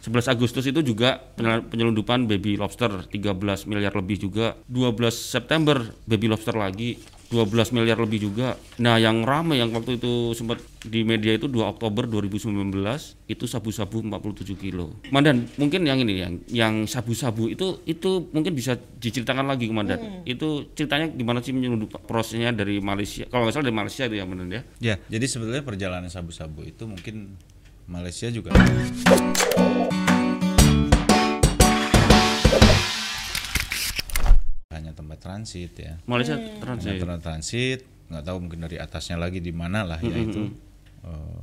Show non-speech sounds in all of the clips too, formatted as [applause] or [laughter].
11 Agustus itu juga penyel- penyelundupan baby lobster 13 miliar lebih juga. 12 September baby lobster lagi 12 miliar lebih juga. Nah, yang ramai yang waktu itu sempat di media itu 2 Oktober 2019 itu sabu-sabu 47 kilo. Mandan, mungkin yang ini yang yang sabu-sabu itu itu mungkin bisa diceritakan lagi Komandan. Itu ceritanya gimana sih menyelundup prosesnya dari Malaysia? Kalau nggak salah dari Malaysia itu ya Mandan ya. Ya, jadi sebetulnya perjalanan sabu-sabu itu mungkin Malaysia juga transit ya. Malaysia Hanya transit. tempat transit, nggak tahu mungkin dari atasnya lagi di mana lah ya itu. Eh,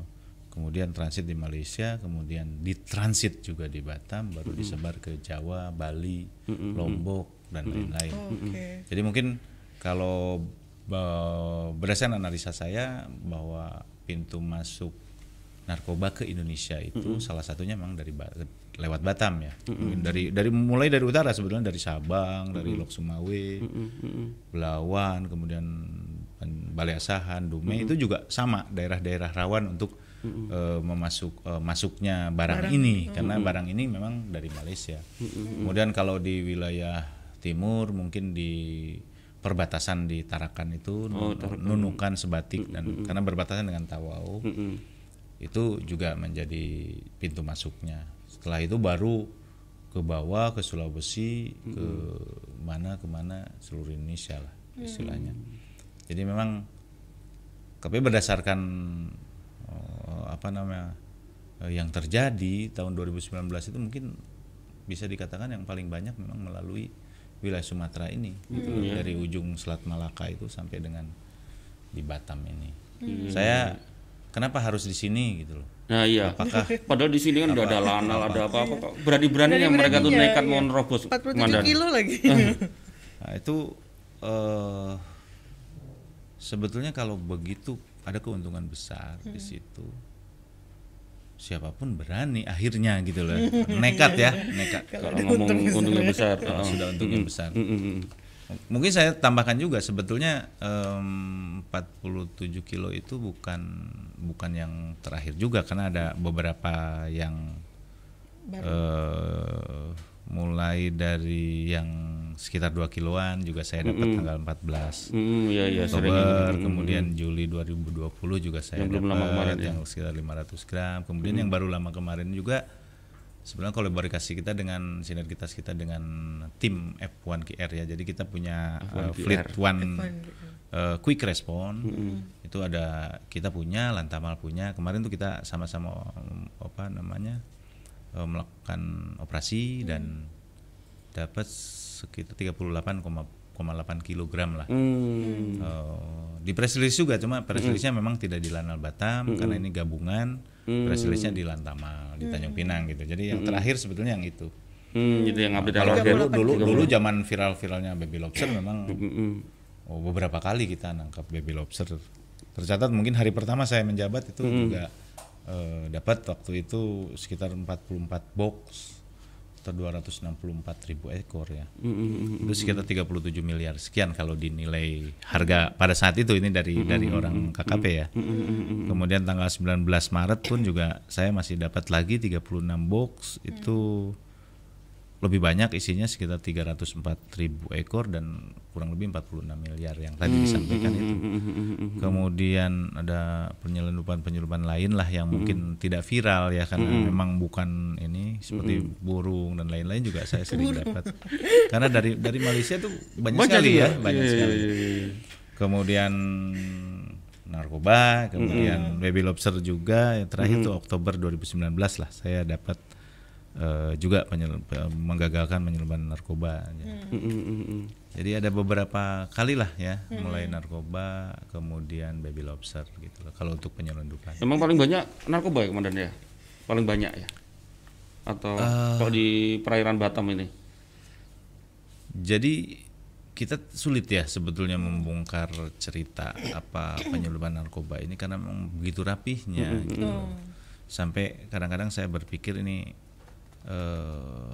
kemudian transit di Malaysia, kemudian ditransit juga di Batam, baru disebar ke Jawa, Bali, Lombok dan lain-lain. Oke. Jadi mungkin kalau eh, berdasarkan analisa saya bahwa pintu masuk narkoba ke Indonesia itu salah satunya memang dari Ba- lewat Batam ya. Dari dari mulai dari utara sebetulnya dari Sabang, dari Lok Sumawe, Belawan, kemudian Balai Asahan, Dume itu juga sama daerah-daerah rawan untuk eh, memasuk eh, masuknya barang, ini. karena barang ini memang dari Malaysia. Kemudian kalau di wilayah timur mungkin di perbatasan di Tarakan itu Nunukan Sebatik dan karena berbatasan dengan Tawau itu juga menjadi pintu masuknya. Setelah itu baru ke bawah ke Sulawesi ke mana ke mana seluruh Indonesia lah istilahnya. Jadi memang tapi berdasarkan eh, apa namanya eh, yang terjadi tahun 2019 itu mungkin bisa dikatakan yang paling banyak memang melalui wilayah Sumatera ini gitu loh. dari ujung Selat Malaka itu sampai dengan di Batam ini. Saya kenapa harus di sini gitu loh. Nah iya. Padahal di sini kan udah ada lanal, ada apa-apa. kok. Berani-berani yang mereka tuh Berani-beraninya, nekat iya. mau nerobos 47 Komandan. kilo lagi. [laughs] Nah, itu eh sebetulnya kalau begitu ada keuntungan besar di situ. Siapa pun berani akhirnya gitu loh. Nekat ya, nekat. [laughs] Kalau ngomong untungnya besar. Kalau oh. sudah untungnya besar. Mm, mm, mm. Mungkin saya tambahkan juga sebetulnya em, 47 kilo itu bukan bukan yang terakhir juga karena ada beberapa yang eh, mulai dari yang sekitar 2 kiloan juga saya dapat tanggal 14 Mm, iya iya sering. Oktober, kemudian Juli 2020 juga saya Yang dapat ya. yang sekitar 500 gram. Kemudian yang baru lama kemarin juga sebenarnya kolaborasi kita dengan sinergitas kita dengan tim F1 QR ya. Jadi kita punya uh, Fleet One uh, Quick Response. Itu ada kita punya, Lantamal punya. Kemarin tuh kita sama-sama apa namanya? uh, melakukan operasi dan dapat sekitar 38,8 kilogram lah. Hmm. Oh, di press release juga cuma press release-nya memang tidak di Lanal Batam karena ini gabungan press release-nya di Lantamal di Tanjung Pinang gitu. Jadi yang terakhir sebetulnya yang itu. Hmm, itu yang update Kalau terakhir. dulu dulu dulu zaman viral-viralnya baby lobster memang oh, beberapa kali kita nangkap baby lobster. Tercatat mungkin hari pertama saya menjabat itu juga eh, dapat waktu itu sekitar 44 box atau 264 ribu ekor ya. mm, mm, mm. itu sekitar 37 miliar sekian kalau dinilai harga pada saat itu ini dari dari orang KKP ya. Kemudian tanggal 19 Maret pun juga saya masih dapat lagi 36 box itu lebih banyak isinya sekitar 304 ribu ekor dan kurang lebih 46 miliar yang tadi disampaikan itu. Kemudian ada penyelundupan-penyelundupan lain lah yang mungkin tidak viral ya karena memang bukan ini seperti burung dan lain-lain juga saya sering dapat. Karena dari dari Malaysia tuh banyak, Banyak sekali juga. ya, banyak Iya, sekali. iya, iya, iya. Kemudian narkoba, kemudian baby lobster juga yang terakhir tuh Oktober 2019 lah saya dapat eh, juga penyel- pe- menggagalkan penyelundupan narkoba. Mm, mm, mm, mm. Jadi ada beberapa kali lah ya, mulai narkoba, kemudian baby lobster gitu loh. Kalau untuk penyelundupan. Memang paling banyak narkoba ya komandan ya? Paling banyak ya? Atau kalau di perairan Batam ini? Jadi kita sulit ya sebetulnya membongkar cerita apa penyelundupan narkoba ini karena memang begitu rapihnya gitu. loh. Sampai kadang-kadang saya berpikir ini eh,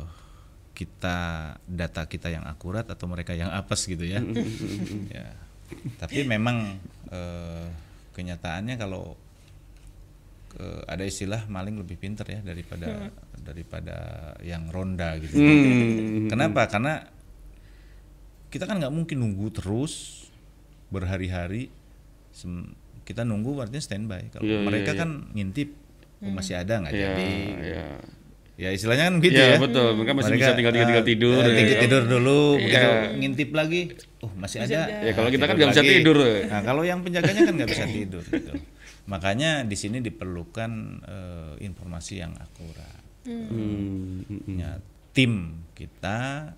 kita data kita yang akurat atau mereka yang apes gitu ya. [laughs] ya. Tapi memang eh, kenyataannya kalau eh, ada istilah maling lebih pinter ya daripada daripada yang ronda gitu. Hmm. Kenapa? Karena kita kan nggak mungkin nunggu terus berhari-hari. Kita nunggu artinya standby. Kalau Iya, iya, mereka iya. kan ngintip oh, masih ada nggak Iya, jadi. iya. Ya istilahnya kan gitu Iya, ya. betul. Mereka masih Mereka, bisa tinggal tinggal, tinggal eh, tidur. eh, ya. tinggal tidur dulu, begitu ngintip lagi, oh masih, ada. Ya, kalau kita kan tidur nggak bisa tidur. Nah kalau yang penjaganya kan nggak bisa tidur. Gitu. Makanya di sini diperlukan eh, informasi yang akurat. Hmm, hmm, hmm. Ya, tim kita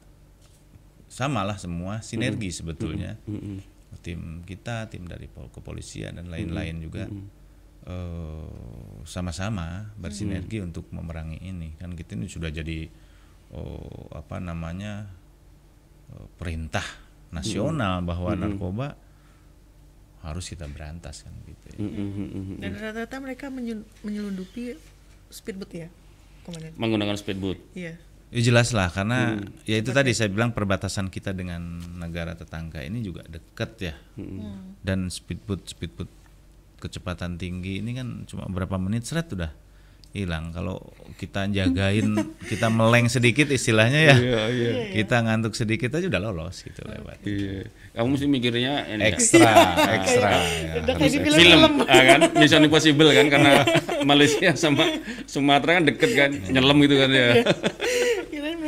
samalah semua sinergi sebetulnya. Hmm, hmm. Tim kita, tim dari pol- kepolisian dan lain-lain juga eh, sama-sama bersinergi untuk memerangi ini. Kan kita ini sudah jadi oh, apa namanya eh, perintah nasional bahwa narkoba harus kita berantas kan gitu. ya. Hmm, hmm, hmm, hmm. Dan rata-rata mereka menyel- menyelundupi speedboat ya, komandan. Menggunakan speedboat. Iya. Ya jelas lah karena ya itu tadi saya bilang perbatasan kita dengan negara tetangga ini juga dekat ya. Dan speedboat speedboat kecepatan tinggi ini kan cuma berapa menit seret udah hilang. Kalau kita jagain [laughs] kita meleng sedikit istilahnya ya. Iya, iya. Kita ngantuk sedikit aja udah lolos gitu lewat. Iya. Kamu mesti mikirnya ini ya. Ekstra, ekstra ya. Udah harus kayak di ekstra. film-film. film ah, kan Mission Impossible kan karena [laughs] Malaysia sama Sumatera kan deket kan nyelam gitu kan ya [laughs]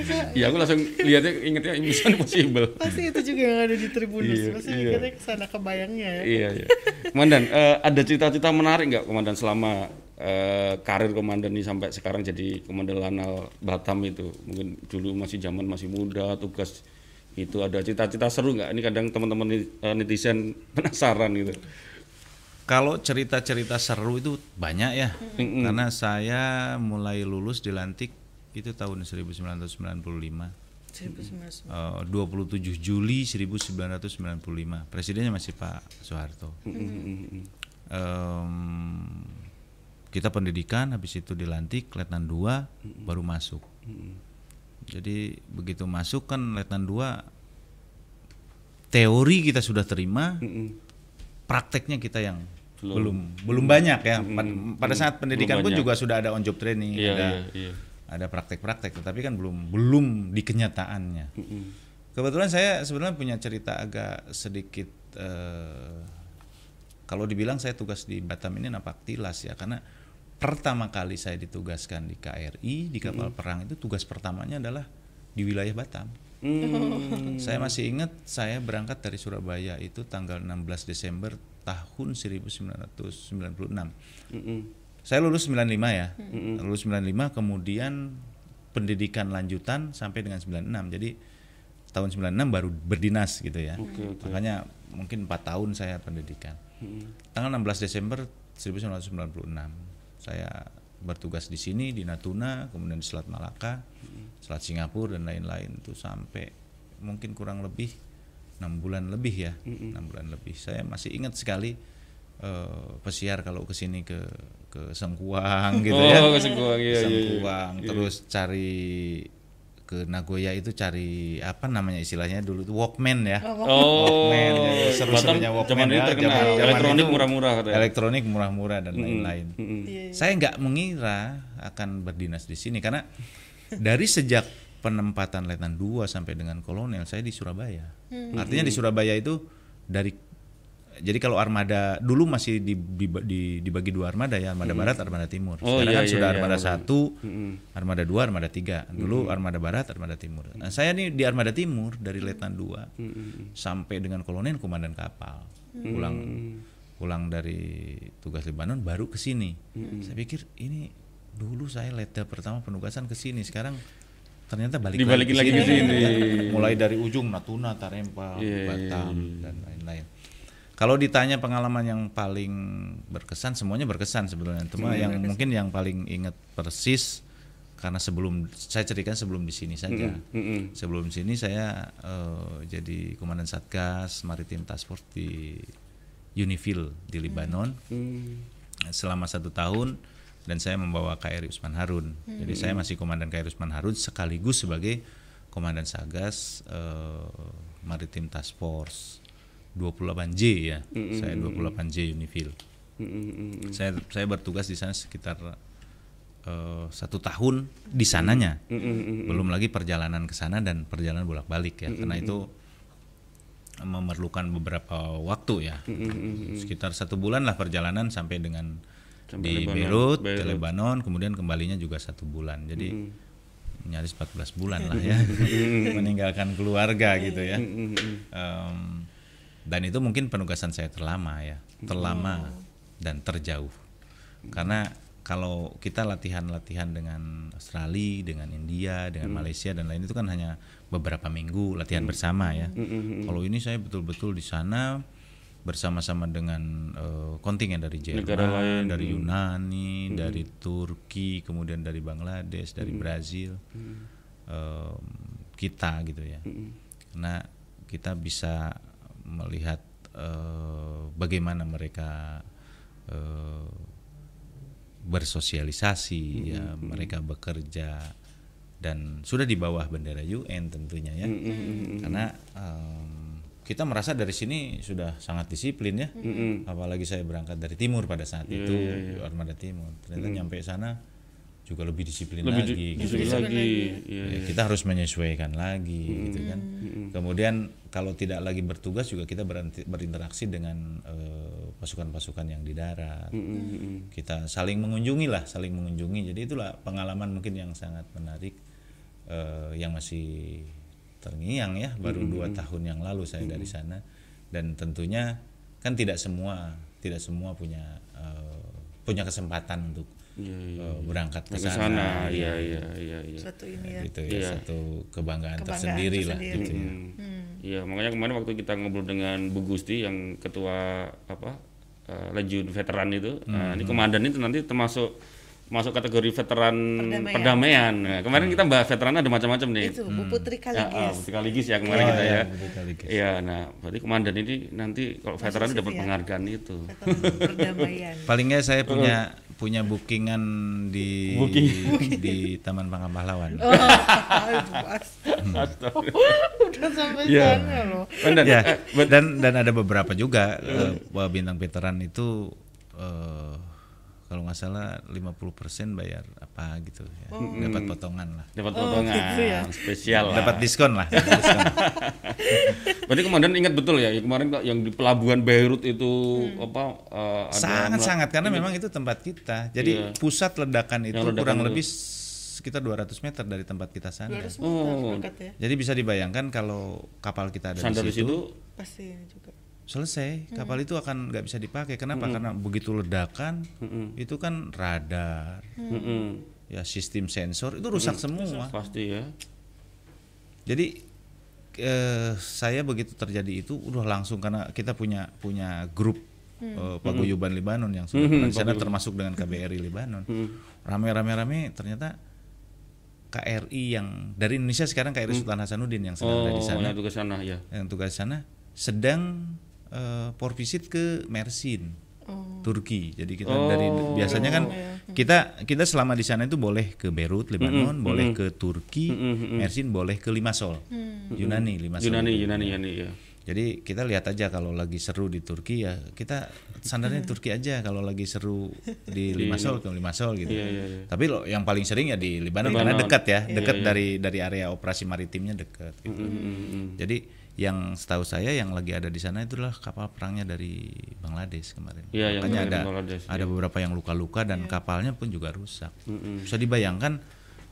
Kirain mereka ya aku langsung lihatnya ingetnya Mission Impossible pasti itu juga yang ada di Tribunus. Iya, pasti iya. mikirnya ke sana kebayangnya ya. iya iya komandan eh, ada cita-cita menarik nggak komandan selama eh, karir komandan ini sampai sekarang jadi komandan Lanal Batam itu mungkin dulu masih zaman masih muda tugas itu ada cita-cita seru nggak ini kadang teman-teman eh, netizen [laughs] penasaran gitu Kalau cerita-cerita seru itu banyak ya. Karena saya mulai lulus dilantik itu tahun 1995. Seribu Eh, 27 Juli 1995 presidennya masih Pak Soeharto. Em, kita pendidikan habis itu dilantik letnan 2 baru masuk. Jadi begitu masuk kan letnan 2 teori kita sudah terima prakteknya kita yang belum. belum, banyak ya. Pa- pada saat pendidikan pun banyak. juga sudah ada on job training iya ada iya iya ada praktek-praktek tetapi kan belum belum di kenyataannya. Kebetulan saya sebenarnya punya cerita agak sedikit eh, kalau dibilang saya tugas di Batam ini napak tilas ya karena pertama kali saya ditugaskan di KRI di kapal perang itu tugas pertamanya adalah di wilayah Batam. Hmm. saya masih ingat saya berangkat dari Surabaya itu tanggal 16 Desember tahun 1996 Mm-mm. Saya lulus 95 ya. Lulus 95 kemudian pendidikan lanjutan sampai dengan 96. Jadi tahun 96 baru berdinas gitu ya. Makanya mungkin 4 tahun saya pendidikan. Tanggal 16 Desember 1996 saya bertugas di sini di Natuna, kemudian di Selat Malaka, Selat Singapura dan lain-lain itu sampai mungkin kurang lebih enam bulan lebih ya, enam bulan lebih. Saya masih ingat sekali eh, pesiar kalau ke sini ke ke Sengkuang [laughs] gitu ya. oh kesengkuang iya iya, iya Sengkuang terus cari ke Nagoya itu cari apa namanya istilahnya dulu itu Walkman ya. oh Walkman, ya, seru-serunya Walkman zaman ya, terkenal zaman- zaman elektronik murah-murah katanya Elektronik murah-murah dan lain-lain. Mm-mm. Iya, iya. Saya nggak mengira akan berdinas di sini karena dari sejak penempatan letnan 2 sampai dengan kolonel saya di Surabaya. Artinya di Surabaya itu dari jadi kalau armada dulu masih di- di- di- dibagi dua armada ya, armada barat, armada timur. Oh, Sekarang iya, kan iya, sudah iya, armada satu, armada dua, armada tiga. Dulu armada barat, armada timur. Nah, saya nih di armada timur dari letnan 2 sampai dengan kolonel komandan kapal. Pulang pulang dari tugas Lebanon baru ke sini. Saya pikir ini dulu saya letda pertama penugasan ke sini, sekarang ternyata balik Dibalikin lagi ke sini. Mulai dari ujung Natuna, Tarempa, Iya, iya, Batam dan lain-lain. Kalau ditanya pengalaman yang paling berkesan, semuanya berkesan sebetulnya. Cuma yang mungkin yang paling ingat persis karena sebelum saya ceritakan sebelum di sini saja. Mm-mm. Sebelum sini saya eh, jadi komandan satgas maritim task force di Unifil di Libanon Hmm. selama satu tahun dan saya membawa KRI Usman Harun. Jadi saya masih komandan KRI Usman Harun sekaligus sebagai komandan satgas eh, maritim task force 28J ya. Saya 28J Unifil. Mm, mm, mm, mm. Saya saya bertugas di sana sekitar eh, satu tahun di sananya. Mm, mm, mm. Belum lagi perjalanan ke sana dan perjalanan bolak-balik ya. Karena itu memerlukan beberapa waktu ya. Sekitar satu bulan lah perjalanan sampai dengan Sampai di Lebanon, Beirut, ke Beirut. Lebanon, kemudian kembalinya juga satu bulan. Jadi nyaris 14 bulan lah ya [laughs] meninggalkan keluarga gitu ya. Em, dan itu mungkin penugasan saya terlama ya, terlama dan terjauh. Karena kalau kita latihan-latihan dengan Australia, dengan India, dengan Malaysia dan lain itu kan hanya beberapa minggu latihan bersama ya. Kalau ini saya betul-betul di sana bersama-sama dengan eh, kontingen dari Negara Jerman, lain. dari Yunani, dari Turki, kemudian dari Bangladesh, dari Brazil, em, kita gitu ya. Karena kita bisa melihat eh, bagaimana mereka eh, bersosialisasi ya, mereka bekerja dan sudah di bawah bendera UN tentunya ya. Karena em, kita merasa dari sini sudah sangat disiplin ya. Apalagi saya berangkat dari timur pada saat itu, Armada Timur. Ternyata nyampe sana juga lebih disiplin Lebih lagi. di- gitu disiplin ya. lagi. Iya, Ya, kita harus menyesuaikan lagi gitu kan. Kemudian kalau tidak lagi bertugas juga kita berinteraksi dengan eh, pasukan-pasukan yang di darat. Kita saling mengunjungi lah, saling mengunjungi. Jadi itulah pengalaman mungkin yang sangat menarik eh, yang masih terngiang ya. Baru dua tahun yang lalu saya dari sana dan tentunya kan tidak semua tidak semua punya eh, punya kesempatan untuk Iya, iya. eh, berangkat ke sana. sana, iya, iya, iya, iya. Suatu ini ya. Gitu ya, Iya. satu kebanggaan, Kebanggaan tersendiri, lah tersendiri. gitu ya. Hmm. Iya, makanya kemarin waktu kita ngobrol dengan Bu Gusti yang ketua apa eh, Legion Veteran itu, nah, ini komandan itu nanti termasuk masuk kategori veteran Perdamaian. perdamaian. Nah, kemarin kita bahas veteran ada macam-macam nih. Itu Bu Putri Ya, ah, Kaligis. Putri Kaligis ya kemarin Oh, kita iya, ya. Putri Kaligis. Iya, nah berarti komandan ini nanti kalau veteran dapat ya. penghargaan itu. Veteran perdamaian. Paling nggak saya punya punya bookingan di [laughs] di Taman Pangkal Pahlawan. Oh, pas. [laughs] Udah sampai Iya. sana loh. Benar. ya, Eh, bet- dan dan ada beberapa juga eh, bahwa bintang veteran itu eh, kalau nggak salah 50% bayar apa gitu ya. Dapat potongan lah. dapat Oh, potongan gitu ya. spesial lah. Dapat diskon lah. diskon. [laughs] Berarti komandan ingat betul ya, kemarin yang di pelabuhan Beirut itu apa eh, ada Sangat-sangat karena memang itu tempat kita. Jadi Iya. pusat ledakan itu Yang ledakan kurang itu. lebih sekitar 200 meter dari tempat kita sandar. 200 Oh. meter dekat ya. Jadi bisa dibayangkan kalau kapal kita ada sandar di di situ, situ Pasti juga. Selesai kapal itu akan nggak bisa dipakai. Kenapa? Karena begitu ledakan itu kan radar, Mm-mm. ya sistem sensor itu rusak semua. pasti ya. Jadi eh, saya begitu terjadi itu udah langsung karena kita punya punya grup eh, paguyuban Libanon yang sudah di sana termasuk dengan KBRI Libanon. Rame-rame-rame ternyata KRI yang dari Indonesia sekarang KRI Sultan Hasanuddin yang sedang ada Oh, di sana yang ke sana ya. yang tugas sana sedang eh, for visit ke Mersin Oh. Turki jadi kita Oh. dari biasanya kan kita kita selama di sana itu boleh ke Beirut Lebanon boleh ke Turki Mersin boleh ke Limassol Yunani Limassol Yunani, Yunani, Yunani ya. jadi kita lihat aja kalau lagi seru di Turki ya kita sandarnya Turki aja kalau lagi seru di [laughs] Limassol ke Limassol gitu. Iya, iya, iya. Tapi lo yang paling sering ya di Libanon karena dekat ya, Iya, dekat iya. dari dari area operasi maritimnya dekat gitu. Mm-mm. Jadi yang setahu saya yang lagi ada di sana itulah kapal perangnya dari Bangladesh kemarin. Iya, yang Makanya ada Bangladesh, ada beberapa yang luka-luka dan kapalnya pun juga rusak. Mm-mm. Bisa dibayangkan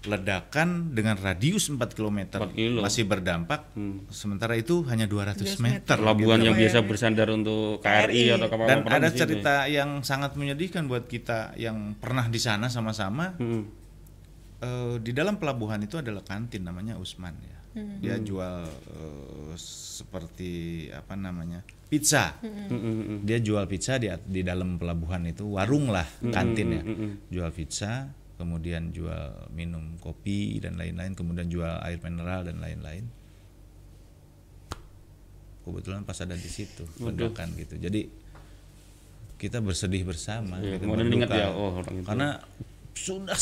ledakan dengan radius 4 km 4 kilo. masih berdampak sementara itu hanya 200 meter. Pelabuhan yang Gitu. biasa bersandar untuk KRI atau kapal Dan perang ada cerita yang sangat menyedihkan buat kita yang pernah di sana sama-sama. Mm-mm. Eh, di dalam pelabuhan itu adalah kantin namanya Usman ya. Dia jual eh, seperti apa namanya pizza. Mm-mm. Dia jual pizza di di dalam pelabuhan itu warung lah kantin ya. Jual pizza, kemudian jual minum kopi dan lain-lain, kemudian jual air mineral dan lain-lain. Kebetulan pas ada di situ ledakan gitu. Jadi kita bersedih bersama. Iya, ingat berduka. ya, oh orang itu. Karena sudah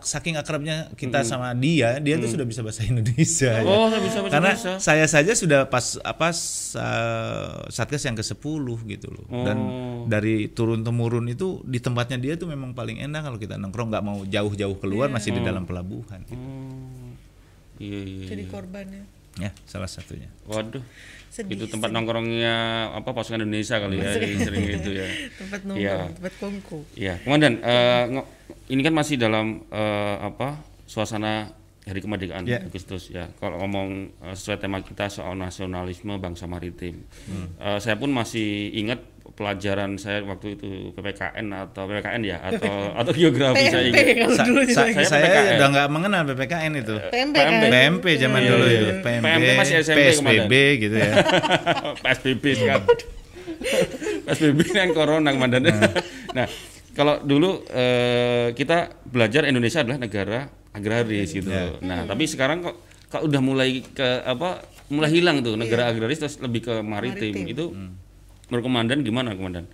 saking akrabnya kita sama dia, dia tuh sudah bisa bahasa Indonesia. ya. Oh, saya bisa bahasa Karena Indonesia. saya saja sudah pas apa sa- satgas yang ke-10 gitu loh. Dan Oh. dari turun temurun itu di tempatnya dia tuh memang paling enak kalau kita nongkrong nggak mau jauh-jauh keluar masih di dalam pelabuhan. gitu. Oh. Iya, iya. Jadi korbannya. Ya, salah satunya. Waduh. Sedih. itu tempat nongkrongnya apa pasukan Indonesia kali ya, sering gitu ya. [laughs] Tempat Iya. nongkrong, tempat kongko. Iya, komandan, eh, ngo- ini kan masih dalam eh, apa suasana Hari Kemerdekaan Ya. Agustus ya. Kalau ngomong eh, sesuai tema kita soal nasionalisme bangsa maritim, Hmm. Eh, saya pun masih ingat pelajaran saya waktu itu PPKN atau PPKN ya atau [laughs] atau geografi saya PMP ingat. kalau Sa- dulu sa- saya saya PPKN. udah nggak mengenal PPKN itu. PMP PMP. kan? PMP zaman Iya, dulu iya, itu, iya. PMP, PMP masih SMP PSBB gitu ya. PSBB kan. PSBB kan corona komandan. [laughs] Nah, kalau dulu eh, kita belajar Indonesia adalah negara agraris gitu. Ya. Nah, tapi sekarang kok kok udah mulai ke apa? Mulai hilang tuh negara agraris terus lebih ke maritim. Maritim. Itu menurut komandan gimana komandan?